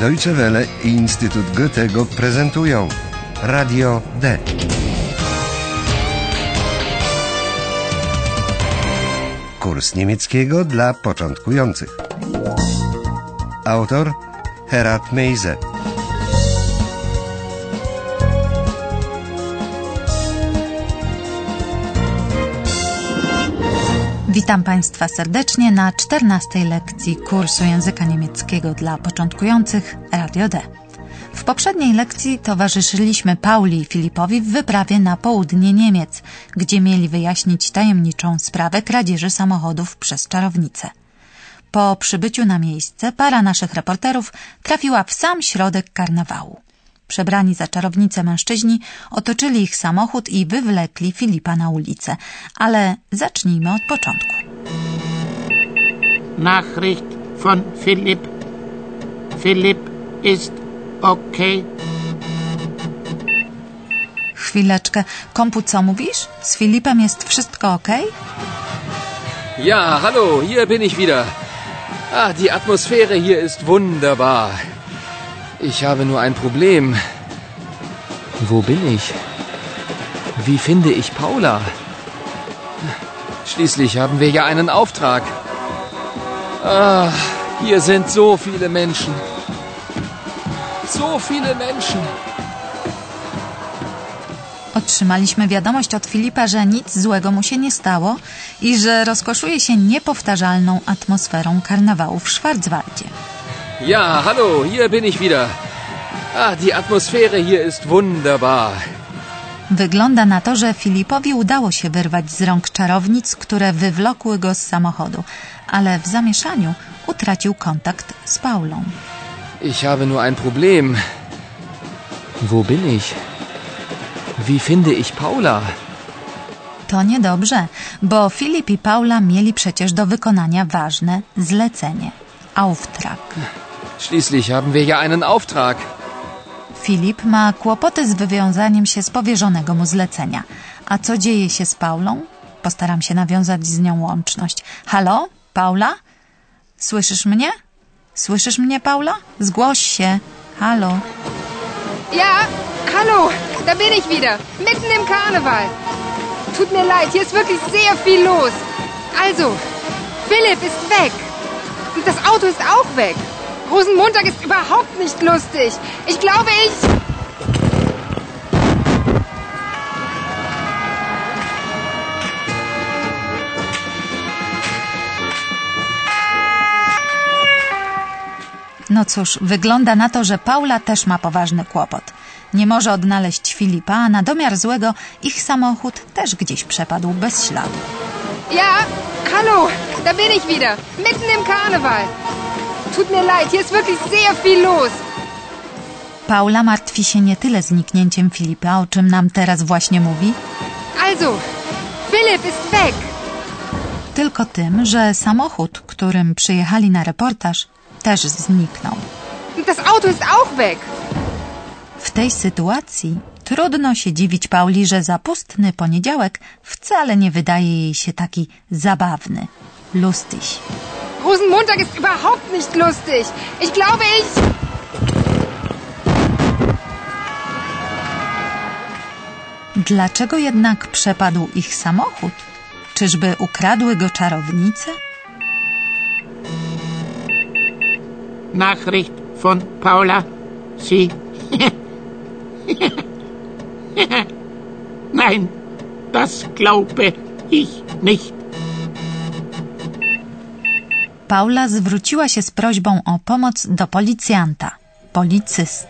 Deutsche Welle i Instytut Goethego prezentują Radio D. Kurs niemieckiego dla początkujących. Autor Herat Meise. Witam Państwa serdecznie na 14 lekcji kursu języka niemieckiego dla początkujących Radio D. W poprzedniej lekcji towarzyszyliśmy Pauli i Filipowi w wyprawie na południe Niemiec, gdzie mieli wyjaśnić tajemniczą sprawę kradzieży samochodów przez czarownicę. Po przybyciu na miejsce para naszych reporterów trafiła w sam środek karnawału. Przebrani za czarownicę mężczyźni otoczyli ich samochód i wywlekli Filipa na ulicę. Ale zacznijmy od początku. Nachricht von Philipp. Philipp ist okay. Chwileczkę. Kompu, co mówisz? Z Filipem jest wszystko ok? Ja, hallo, hier bin ich wieder. Ah, die Atmosphäre hier ist wunderbar. Ich habe nur ein Problem. Wo bin ich? Wie finde ich Paula? Schließlich haben wir ja einen Auftrag. Ah, hier sind so viele Menschen. So viele Menschen. Otrzymaliśmy wiadomość od Filipa, że nic złego mu się nie stało i że rozkoszuje się niepowtarzalną atmosferą karnawału w Schwarzwaldzie. Ja, hallo, hier bin ich wieder. Ah, die Atmosphäre hier ist wunderbar. Wygląda na to, że Filipowi udało się wyrwać z rąk czarownic, które wywlokły go z samochodu, ale w zamieszaniu utracił kontakt z Paulą. Ich habe nur ein Problem. Wo bin ich? Wie finde ich Paula? To niedobrze, bo Filip i Paula mieli przecież do wykonania ważne zlecenie. Auftrag. Schließlich haben wir ja einen Auftrag. Filip ma kłopoty z wywiązaniem się z powierzonego mu zlecenia. A co dzieje się z Paulą? Postaram się nawiązać z nią łączność. Halo? Paula? Słyszysz mnie? Słyszysz mnie, Paula? Zgłoś się. Halo? Ja, hallo, da bin ich wieder, mitten im Karneval. Tut mir leid, hier ist wirklich sehr viel los. Also, Philipp ist weg. Und das Auto ist auch weg. Rosenmontag ist überhaupt nicht lustig. Ich glaube, ich... No cóż, wygląda na to, że Paula też ma poważny kłopot. Nie może odnaleźć Filipa, a na domiar złego ich samochód też gdzieś przepadł bez śladu. Ja, hallo, da bin ich wieder, mitten im Karneval. Tut mir leid, hier ist wirklich sehr viel los. Paula martwi się nie tyle zniknięciem Filipa, o czym nam teraz właśnie mówi, Also, Philipp ist weg. tylko tym, że samochód, którym przyjechali na reportaż, też zniknął. Das Auto ist auch weg. W tej sytuacji trudno się dziwić Pauli, że zapustny poniedziałek wcale nie wydaje jej się taki zabawny. Lustig. Rosenmontag ist überhaupt nicht lustig. Ich glaube, ich... Dlaczego jednak przepadł ich samochód? Czyżby ukradły go czarownice? Nachricht von Paula. Sie. Nein, das glaube ich nicht. Paula zwróciła się z prośbą o pomoc do policjanta. Policyst.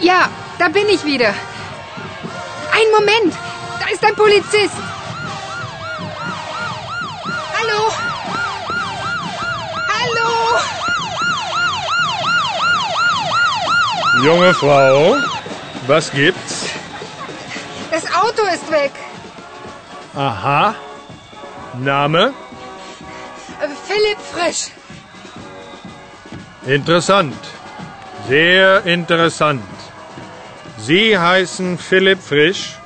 Ja, da bin ich wieder. Ein Moment, da ist ein Polizist. Hallo? Hallo? Junge Frau, was gibt's? Das Auto ist weg. Aha. Name? Äh, Philipp Frisch. Interessant. Sehr interessant. Sie heißen Philipp Frisch?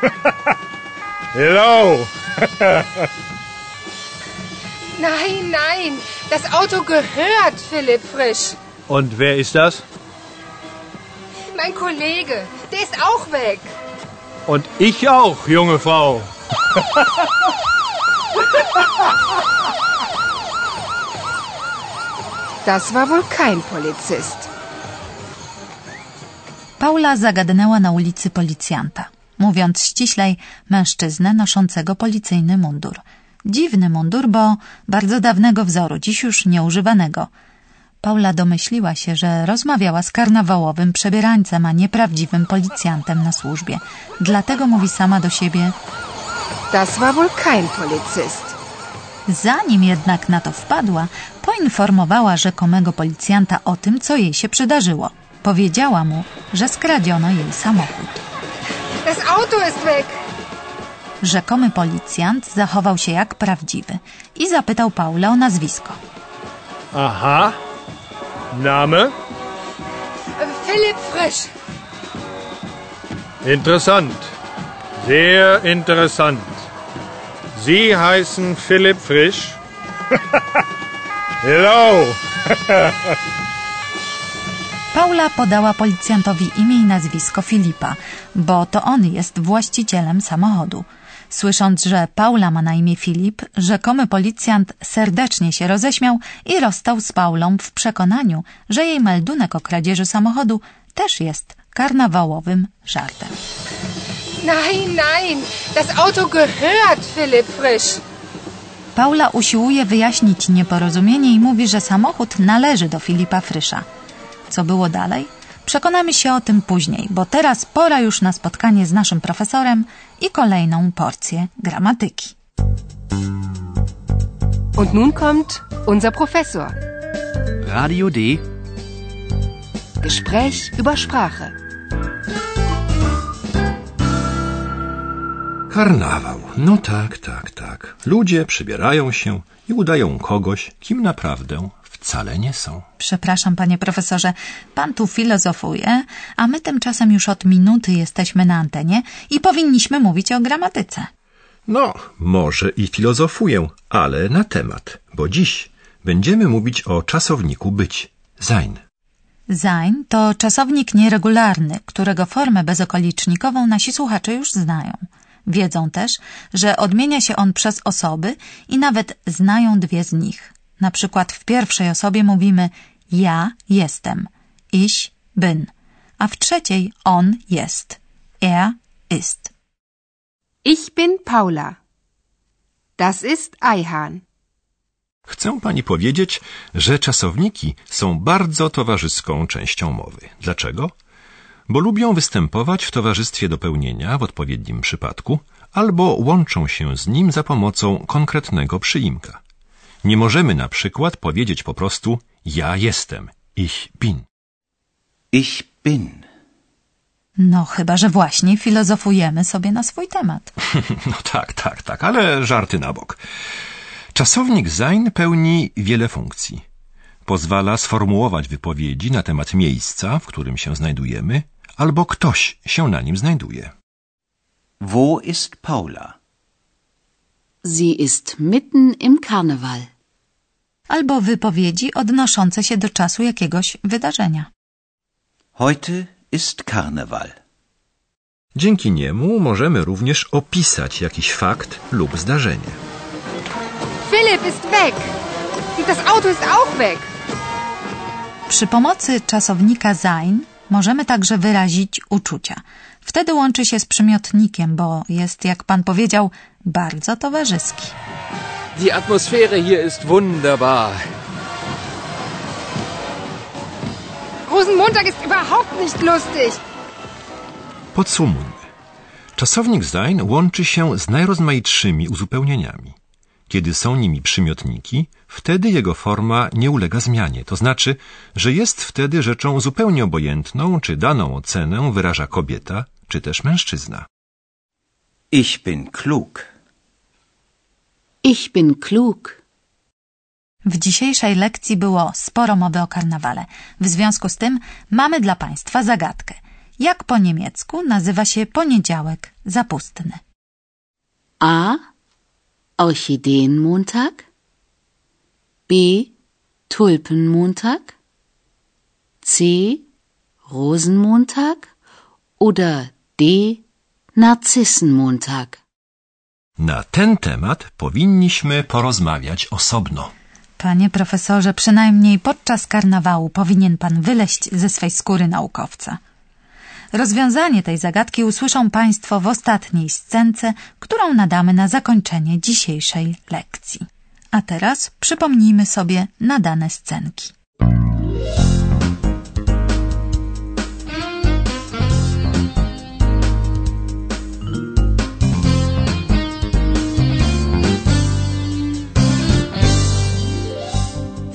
Hello. Nein, nein, Das Auto gehört Philipp Frisch. Und wer ist das? Mein Kollege, der ist auch weg. Und ich auch, junge Frau. Das war wohl kein Polizist. Paula zagadnęła na ulicy policjanta, mówiąc ściślej mężczyznę noszącego policyjny mundur. Dziwny mundur, bo bardzo dawnego wzoru, dziś już nieużywanego. Paula domyśliła się, że rozmawiała z karnawałowym przebierańcem, a nie prawdziwym policjantem na służbie. Dlatego mówi sama do siebie Das war wohl kein Polizist. Zanim jednak na to wpadła, poinformowała rzekomego policjanta o tym, co jej się przydarzyło. Powiedziała mu, że skradziono jej samochód. Das Auto ist weg. Rzekomy policjant zachował się jak prawdziwy i zapytał Paulę o nazwisko. Aha. Name? Philipp Frisch. Interessant. Sehr interessant. Sie heißen Philipp Frisch? Hello. Paula podała policjantowi imię i nazwisko Filipa, bo to on jest właścicielem samochodu. Słysząc, że Paula ma na imię Filip, rzekomy policjant serdecznie się roześmiał i rozstał z Paulą w przekonaniu, że jej meldunek o kradzieży samochodu też jest karnawałowym żartem. Nein, nein. Das Auto gehört Philipp Frisch. Paula usiłuje wyjaśnić nieporozumienie i mówi, że samochód należy do Filipa Frysza. Co było dalej? Przekonamy się o tym później, bo teraz pora już na spotkanie z naszym profesorem i kolejną porcję gramatyki. Und nun kommt unser Professor. Radio D. Gespräch über Sprache. Karnawał. No tak, tak, tak. Ludzie przybierają się i udają kogoś, kim naprawdę wcale nie są. Przepraszam, panie profesorze, pan tu filozofuje, a my tymczasem już od minuty jesteśmy na antenie i powinniśmy mówić o gramatyce. No, może i filozofuję, ale na temat, bo dziś będziemy mówić o czasowniku być. Sein. Sein to czasownik nieregularny, którego formę bezokolicznikową nasi słuchacze już znają. Wiedzą też, że odmienia się on przez osoby i nawet znają dwie z nich. Na przykład w pierwszej osobie mówimy ja jestem, ich bin, a w trzeciej on jest, er ist. Ich bin Paula. Das ist Eihahn. Chcę pani powiedzieć, że czasowniki są bardzo towarzyską częścią mowy. Dlaczego? Bo lubią występować w towarzystwie dopełnienia w odpowiednim przypadku albo łączą się z nim za pomocą konkretnego przyimka. Nie możemy na przykład powiedzieć po prostu ja jestem, ich bin. Ich bin. No, chyba że właśnie filozofujemy sobie na swój temat. No tak, tak, tak, ale żarty na bok. Czasownik sein pełni wiele funkcji. Pozwala sformułować wypowiedzi na temat miejsca, w którym się znajdujemy, albo ktoś się na nim znajduje. Wo ist Paula? Sie ist mitten im Karneval. Albo wypowiedzi odnoszące się do czasu jakiegoś wydarzenia. Heute ist Karneval. Dzięki niemu możemy również opisać jakiś fakt lub zdarzenie. Philipp ist weg. Und das Auto ist auch weg. Przy pomocy czasownika sein możemy także wyrazić uczucia. Wtedy łączy się z przymiotnikiem, bo jest, jak pan powiedział, bardzo towarzyski. Die Atmosphäre hier ist wunderbar. Rosenmontag ist überhaupt nicht lustig. Podsumujmy. Czasownik sein łączy się z najrozmaitszymi uzupełnieniami. Kiedy są nimi przymiotniki, wtedy jego forma nie ulega zmianie, to znaczy, że jest wtedy rzeczą zupełnie obojętną, czy daną ocenę wyraża kobieta, czy też mężczyzna. Ich bin klug. Ich bin klug. W dzisiejszej lekcji było sporo mowy o karnawale. W związku z tym mamy dla Państwa zagadkę. Jak po niemiecku nazywa się poniedziałek zapustny? A. Orchideenmontag. B. Tulpenmontag? C. Rosenmontag? Oder D. Narzissenmontag? Na ten temat powinniśmy porozmawiać osobno. Panie profesorze, przynajmniej podczas karnawału powinien pan wyleść ze swej skóry naukowca. Rozwiązanie tej zagadki usłyszą Państwo w ostatniej scence, którą nadamy na zakończenie dzisiejszej lekcji. A teraz przypomnijmy sobie nadane scenki.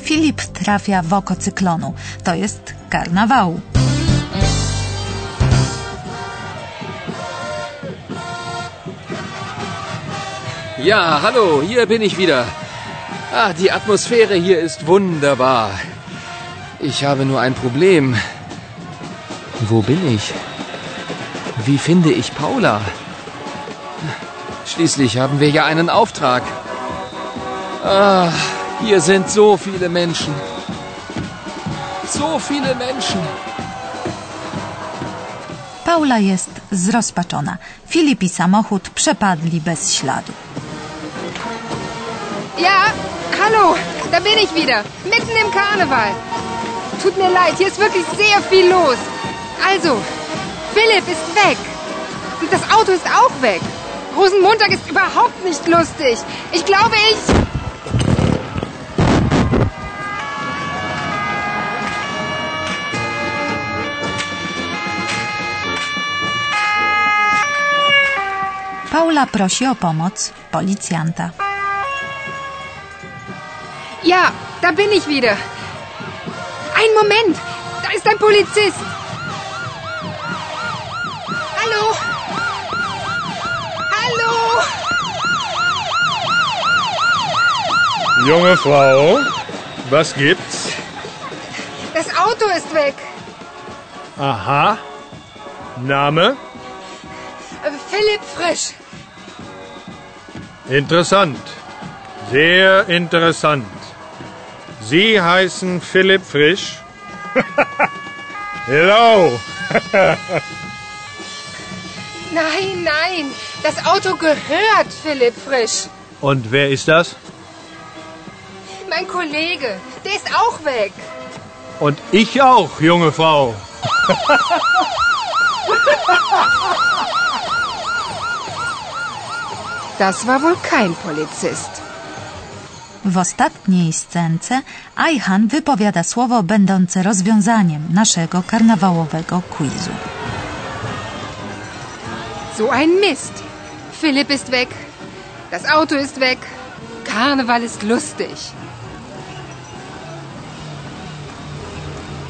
Filip trafia w oko cyklonu, to jest karnawału. Ja, hallo, hier bin ich wieder. Ah, die Atmosphäre hier ist wunderbar. Ich habe nur ein Problem. Wo bin ich? Wie finde ich Paula? Schließlich haben wir ja einen Auftrag. Ah, hier sind so viele Menschen. So viele Menschen. Paula jest zrozpaczona. Filip i samochód przepadli bez śladu. Ja, hallo, da bin ich wieder. Mitten im Karneval. Tut mir leid, hier ist wirklich sehr viel los. Also, Philipp ist weg. Und das Auto ist auch weg. Rosenmontag ist überhaupt nicht lustig. Ich glaube, ich... Paula prosi o pomoc policjanta. Ja, da bin ich wieder. Ein Moment, da ist ein Polizist. Hallo? Hallo? Junge Frau, was gibt's? Das Auto ist weg. Aha. Name? Äh, Philipp Frisch. Interessant. Sehr interessant. Sie heißen Philipp Frisch? Hello. Nein, nein, das Auto gehört Philipp Frisch. Und wer ist das? Mein Kollege, der ist auch weg. Und ich auch, junge Frau. Das war wohl kein Polizist. W ostatniej scence Ajhan wypowiada słowo będące rozwiązaniem naszego karnawałowego quizu. So ein Mist. Philipp ist weg. Das Auto ist weg. Karneval ist lustig.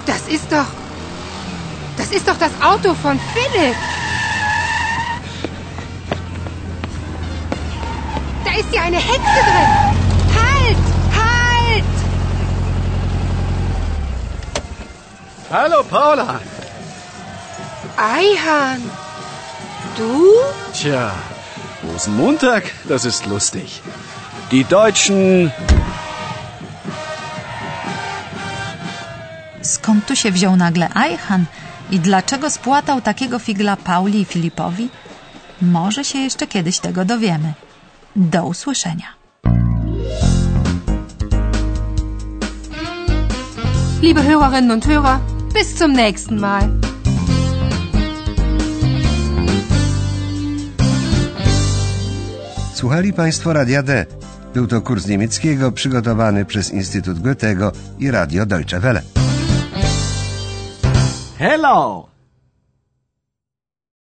Das ist doch. Das ist doch das Auto von Philipp. Da ist ja eine Hexe drin. Hallo Paula. Eihan. Du? Tja, Rosenmontag, das ist lustig. Die Deutschen. Skąd tu się wziął nagle Ajhan i dlaczego spłatał takiego figla Pauli i Filipowi? Może się jeszcze kiedyś tego dowiemy. Do usłyszenia. Liebe Hörerinnen und Hörer, bis zum nächsten Mal. Słuchali Państwo Radia D. Był to kurs niemieckiego przygotowany przez Instytut Goethego i Radio Deutsche Welle. Hello!